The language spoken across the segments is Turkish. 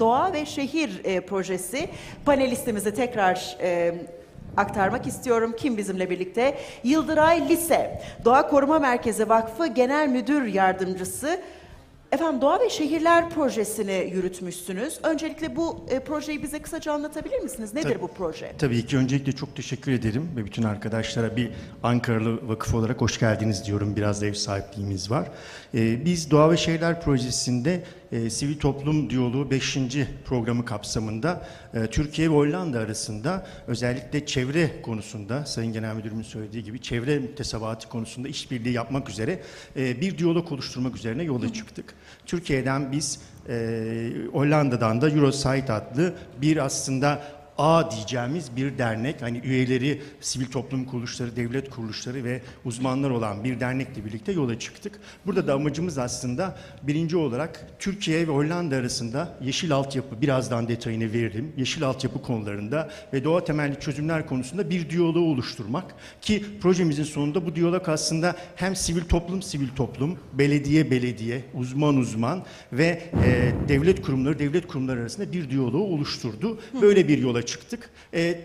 Doğa ve Şehir e, projesi. Panelistimizi tekrar e, aktarmak istiyorum. Kim bizimle birlikte? Yıldıray Lise, Doğa Koruma Merkezi Vakfı Genel Müdür Yardımcısı. Efendim Doğa ve Şehirler projesini yürütmüşsünüz. Öncelikle bu e, projeyi bize kısaca anlatabilir misiniz? Nedir Tabii. bu proje? Tabii ki öncelikle çok teşekkür ederim ve bütün arkadaşlara bir Ankaralı vakıf olarak hoş geldiniz diyorum. Biraz da ev sahipliğimiz var. Ee, biz Doğa ve Şehirler Projesi'nde e, Sivil Toplum Diyaloğu 5. programı kapsamında e, Türkiye ve Hollanda arasında özellikle çevre konusunda Sayın Genel Müdürümün söylediği gibi çevre müktesebatı konusunda işbirliği yapmak üzere e, bir diyalog oluşturmak üzerine yola çıktık. Türkiye'den biz e, Hollanda'dan da Eurosite adlı bir aslında A diyeceğimiz bir dernek, hani üyeleri sivil toplum kuruluşları, devlet kuruluşları ve uzmanlar olan bir dernekle birlikte yola çıktık. Burada da amacımız aslında birinci olarak Türkiye ve Hollanda arasında yeşil altyapı, birazdan detayını veririm, yeşil altyapı konularında ve doğa temelli çözümler konusunda bir diyaloğu oluşturmak. Ki projemizin sonunda bu diyalog aslında hem sivil toplum, sivil toplum, belediye, belediye, uzman, uzman ve e, devlet kurumları, devlet kurumları arasında bir diyaloğu oluşturdu. Böyle bir yola çıktık. E,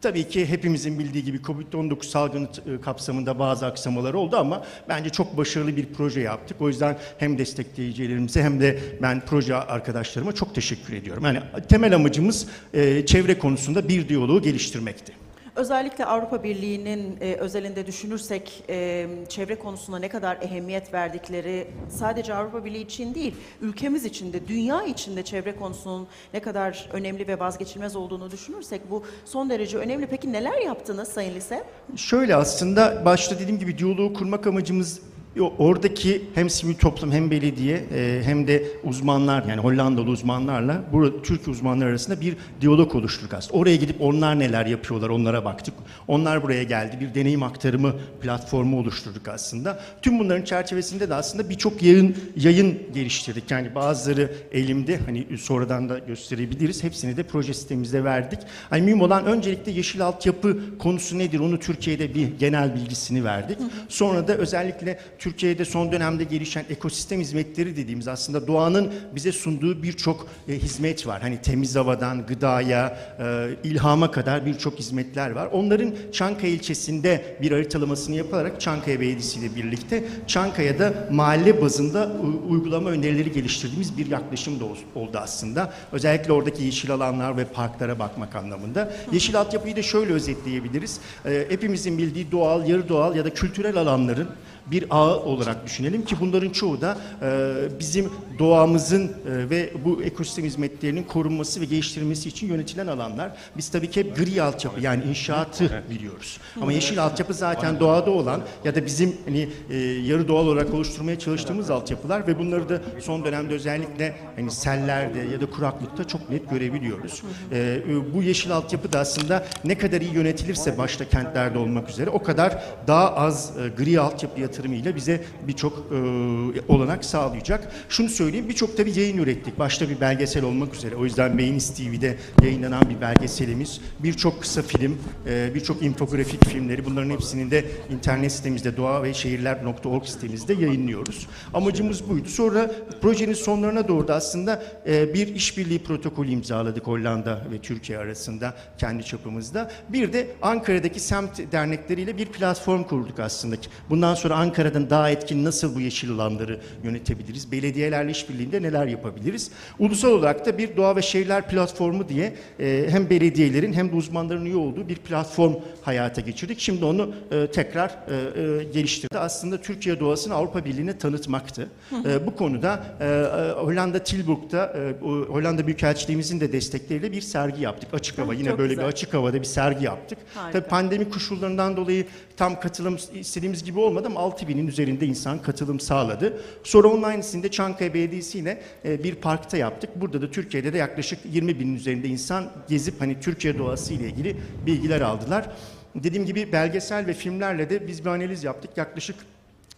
Tabii ki hepimizin bildiği gibi Covid-19 salgını e, kapsamında bazı aksamalar oldu ama bence çok başarılı bir proje yaptık. O yüzden hem destekleyicilerimize hem de ben proje arkadaşlarıma çok teşekkür ediyorum. Yani temel amacımız e, çevre konusunda bir diyaloğu geliştirmekti. Özellikle Avrupa Birliği'nin e, özelinde düşünürsek e, çevre konusuna ne kadar ehemmiyet verdikleri sadece Avrupa Birliği için değil, ülkemiz için de, dünya için de çevre konusunun ne kadar önemli ve vazgeçilmez olduğunu düşünürsek bu son derece önemli. Peki neler yaptınız Sayın Lise? Şöyle aslında başta dediğim gibi diyaloğu kurmak amacımız oradaki hem sivil toplum hem belediye e, hem de uzmanlar yani Hollandalı uzmanlarla burada Türk uzmanlar arasında bir diyalog oluşturduk aslında. Oraya gidip onlar neler yapıyorlar onlara baktık. Onlar buraya geldi. Bir deneyim aktarımı platformu oluşturduk aslında. Tüm bunların çerçevesinde de aslında birçok yayın yayın geliştirdik. Yani bazıları elimde hani sonradan da gösterebiliriz. Hepsini de proje sitemimizde verdik. Hani mühim olan öncelikle yeşil altyapı konusu nedir onu Türkiye'de bir genel bilgisini verdik. Sonra da özellikle Türkiye'de son dönemde gelişen ekosistem hizmetleri dediğimiz aslında doğanın bize sunduğu birçok e, hizmet var. Hani temiz havadan gıdaya, e, ilhama kadar birçok hizmetler var. Onların Çankaya ilçesinde bir haritalamasını yaparak Çankaya Belediyesi ile birlikte Çankaya'da mahalle bazında uygulama önerileri geliştirdiğimiz bir yaklaşım da ol- oldu aslında. Özellikle oradaki yeşil alanlar ve parklara bakmak anlamında. Yeşil altyapıyı da şöyle özetleyebiliriz. E, hepimizin bildiği doğal, yarı doğal ya da kültürel alanların bir ağı olarak düşünelim ki bunların çoğu da e, bizim doğamızın e, ve bu ekosistem hizmetlerinin korunması ve geliştirilmesi için yönetilen alanlar. Biz tabii ki hep gri altyapı yani inşaatı biliyoruz. Ama yeşil altyapı zaten doğada olan ya da bizim hani e, yarı doğal olarak oluşturmaya çalıştığımız altyapılar ve bunları da son dönemde özellikle hani sellerde ya da kuraklıkta çok net görebiliyoruz. E, bu yeşil altyapı da aslında ne kadar iyi yönetilirse başta kentlerde olmak üzere o kadar daha az e, gri altyapı yatırımıyla bize birçok e, olanak sağlayacak. Şunu söyleyeyim birçok tabii yayın ürettik. Başta bir belgesel olmak üzere. O yüzden Beynis TV'de yayınlanan bir belgeselimiz. Birçok kısa film, e, birçok infografik filmleri bunların hepsini de internet sitemizde doğa ve şehirler.org sitemizde yayınlıyoruz. Amacımız buydu. Sonra projenin sonlarına doğru da aslında e, bir işbirliği protokolü imzaladık Hollanda ve Türkiye arasında kendi çapımızda. Bir de Ankara'daki semt dernekleriyle bir platform kurduk aslında. Bundan sonra Ankara'dan daha etkin nasıl bu yeşil alanları yönetebiliriz? Belediyelerle işbirliğinde neler yapabiliriz? Ulusal olarak da bir doğa ve şehirler platformu diye e, hem belediyelerin hem de uzmanların üye olduğu bir platform hayata geçirdik. Şimdi onu e, tekrar e, e, geliştirdi. Aslında Türkiye doğasını Avrupa Birliği'ne tanıtmaktı. E, bu konuda e, e, Hollanda Tilburg'da e, Hollanda Büyükelçiliğimizin de destekleriyle bir sergi yaptık. Açık hava yine çok böyle güzel. bir açık havada bir sergi yaptık. Harika. Tabii pandemi koşullarından dolayı tam katılım istediğimiz gibi olmadı ama 6000'in üzerinde insan katılım sağladı. Sonra onun aynısını Çankaya Belediyesi ile e, bir parkta yaptık. Burada da Türkiye'de de yaklaşık 20 binin üzerinde insan gezip hani Türkiye doğası ile ilgili bilgiler aldılar. Dediğim gibi belgesel ve filmlerle de biz bir analiz yaptık. Yaklaşık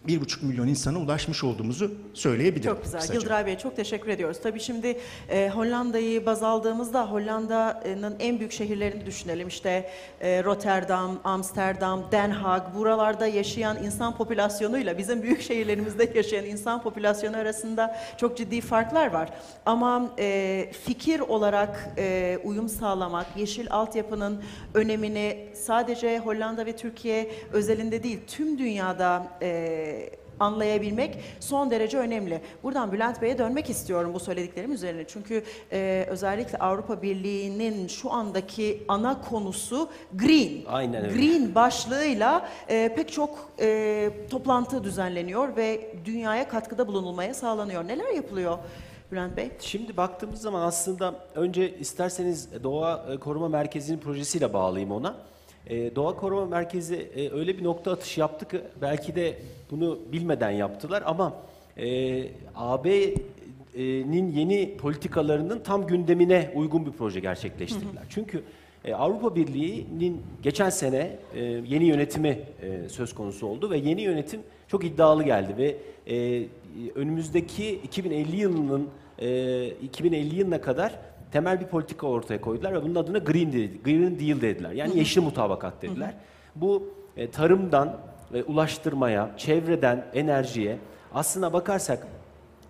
1,5 milyon insana ulaşmış olduğumuzu söyleyebilirim. Çok güzel. kısaca. Yıldıray Bey çok teşekkür ediyoruz. Tabii şimdi e, Hollanda'yı baz aldığımızda Hollanda'nın en büyük şehirlerini düşünelim. İşte e, Rotterdam, Amsterdam, Den Haag buralarda yaşayan insan popülasyonuyla bizim büyük şehirlerimizde yaşayan insan popülasyonu arasında çok ciddi farklar var. Ama e, fikir olarak e, uyum sağlamak, yeşil altyapının önemini sadece Hollanda ve Türkiye özelinde değil tüm dünyada e, anlayabilmek son derece önemli. Buradan Bülent Bey'e dönmek istiyorum bu söylediklerim üzerine. Çünkü e, özellikle Avrupa Birliği'nin şu andaki ana konusu green. Aynen öyle. Green başlığıyla e, pek çok e, toplantı düzenleniyor ve dünyaya katkıda bulunulmaya sağlanıyor. Neler yapılıyor Bülent Bey? Şimdi baktığımız zaman aslında önce isterseniz Doğa e, Koruma Merkezi'nin projesiyle bağlayayım ona. E, Doğa Koruma Merkezi e, öyle bir nokta atışı yaptı ki belki de bunu bilmeden yaptılar ama e, AB'nin yeni politikalarının tam gündemine uygun bir proje gerçekleştirdiler. Çünkü e, Avrupa Birliği'nin geçen sene e, yeni yönetimi e, söz konusu oldu ve yeni yönetim çok iddialı geldi ve e, önümüzdeki 2050 yılının e, 2050 yılına kadar temel bir politika ortaya koydular ve bunun adına Green Deal, Green Deal dediler. Yani yeşil mutabakat dediler. Bu e, tarımdan e, ulaştırmaya, çevreden enerjiye aslına bakarsak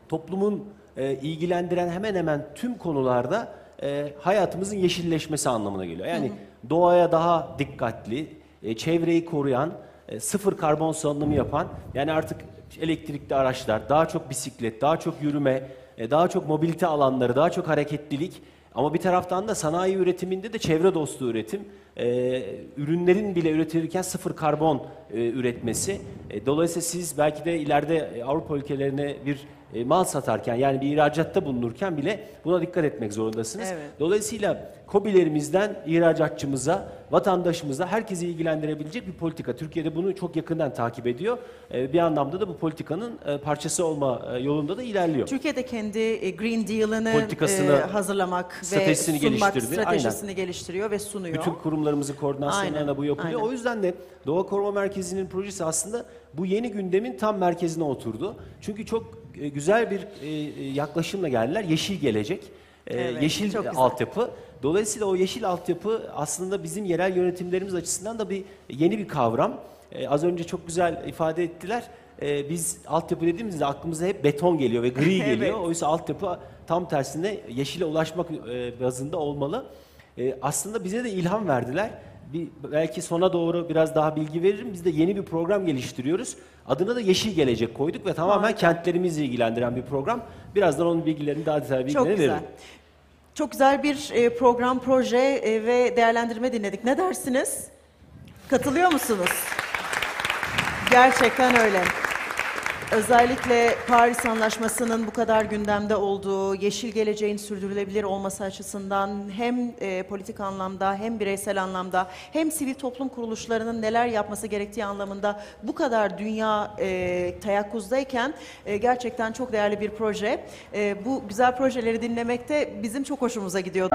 toplumun e, ilgilendiren hemen hemen tüm konularda e, hayatımızın yeşilleşmesi anlamına geliyor. Yani doğaya daha dikkatli, e, çevreyi koruyan, e, sıfır karbon salınımı yapan, yani artık elektrikli araçlar, daha çok bisiklet, daha çok yürüme, daha çok mobilite alanları, daha çok hareketlilik. Ama bir taraftan da sanayi üretiminde de çevre dostu üretim, e, ürünlerin bile üretilirken sıfır karbon e, üretmesi. E, dolayısıyla siz belki de ileride e, Avrupa ülkelerine bir e, mal satarken yani bir ihracatta bulunurken bile buna dikkat etmek zorundasınız. Evet. Dolayısıyla KOBİ'lerimizden ihracatçımıza, vatandaşımıza herkesi ilgilendirebilecek bir politika. Türkiye'de bunu çok yakından takip ediyor. E, bir anlamda da bu politikanın e, parçası olma e, yolunda da ilerliyor. Türkiye'de kendi e, Green Deal'ını e, hazırlamak ve stratejisini sunmak, geliştirdi. stratejisini geliştiriyor ve sunuyor. Bütün kurumlarımızın koordinasyonlarına Aynen, bu yapılıyor. aynen. O yüzden de Doğa Koruma Merkezi'nin projesi aslında bu yeni gündemin tam merkezine oturdu. Çünkü çok e, güzel bir e, e, yaklaşımla geldiler. Yeşil gelecek, Evet, yeşil altyapı. Dolayısıyla o yeşil altyapı aslında bizim yerel yönetimlerimiz açısından da bir yeni bir kavram. Az önce çok güzel ifade ettiler. E, biz altyapı dediğimizde aklımıza hep beton geliyor ve gri geliyor. Evet. Oysa altyapı tam tersine yeşile ulaşmak bazında olmalı. E, aslında bize de ilham verdiler. Bir, belki sona doğru biraz daha bilgi veririm. Biz de yeni bir program geliştiriyoruz. Adına da Yeşil Gelecek koyduk ve tamamen kentlerimizi ilgilendiren bir program. Birazdan onun bilgilerini daha detaylı Çok bilgilerini güzel. veririm. Çok güzel bir e, program, proje e, ve değerlendirme dinledik. Ne dersiniz? Katılıyor musunuz? Gerçekten öyle. Özellikle Paris Anlaşması'nın bu kadar gündemde olduğu, yeşil geleceğin sürdürülebilir olması açısından hem e, politik anlamda hem bireysel anlamda hem sivil toplum kuruluşlarının neler yapması gerektiği anlamında bu kadar dünya e, teyakkuzdayken e, gerçekten çok değerli bir proje. E, bu güzel projeleri dinlemekte bizim çok hoşumuza gidiyor.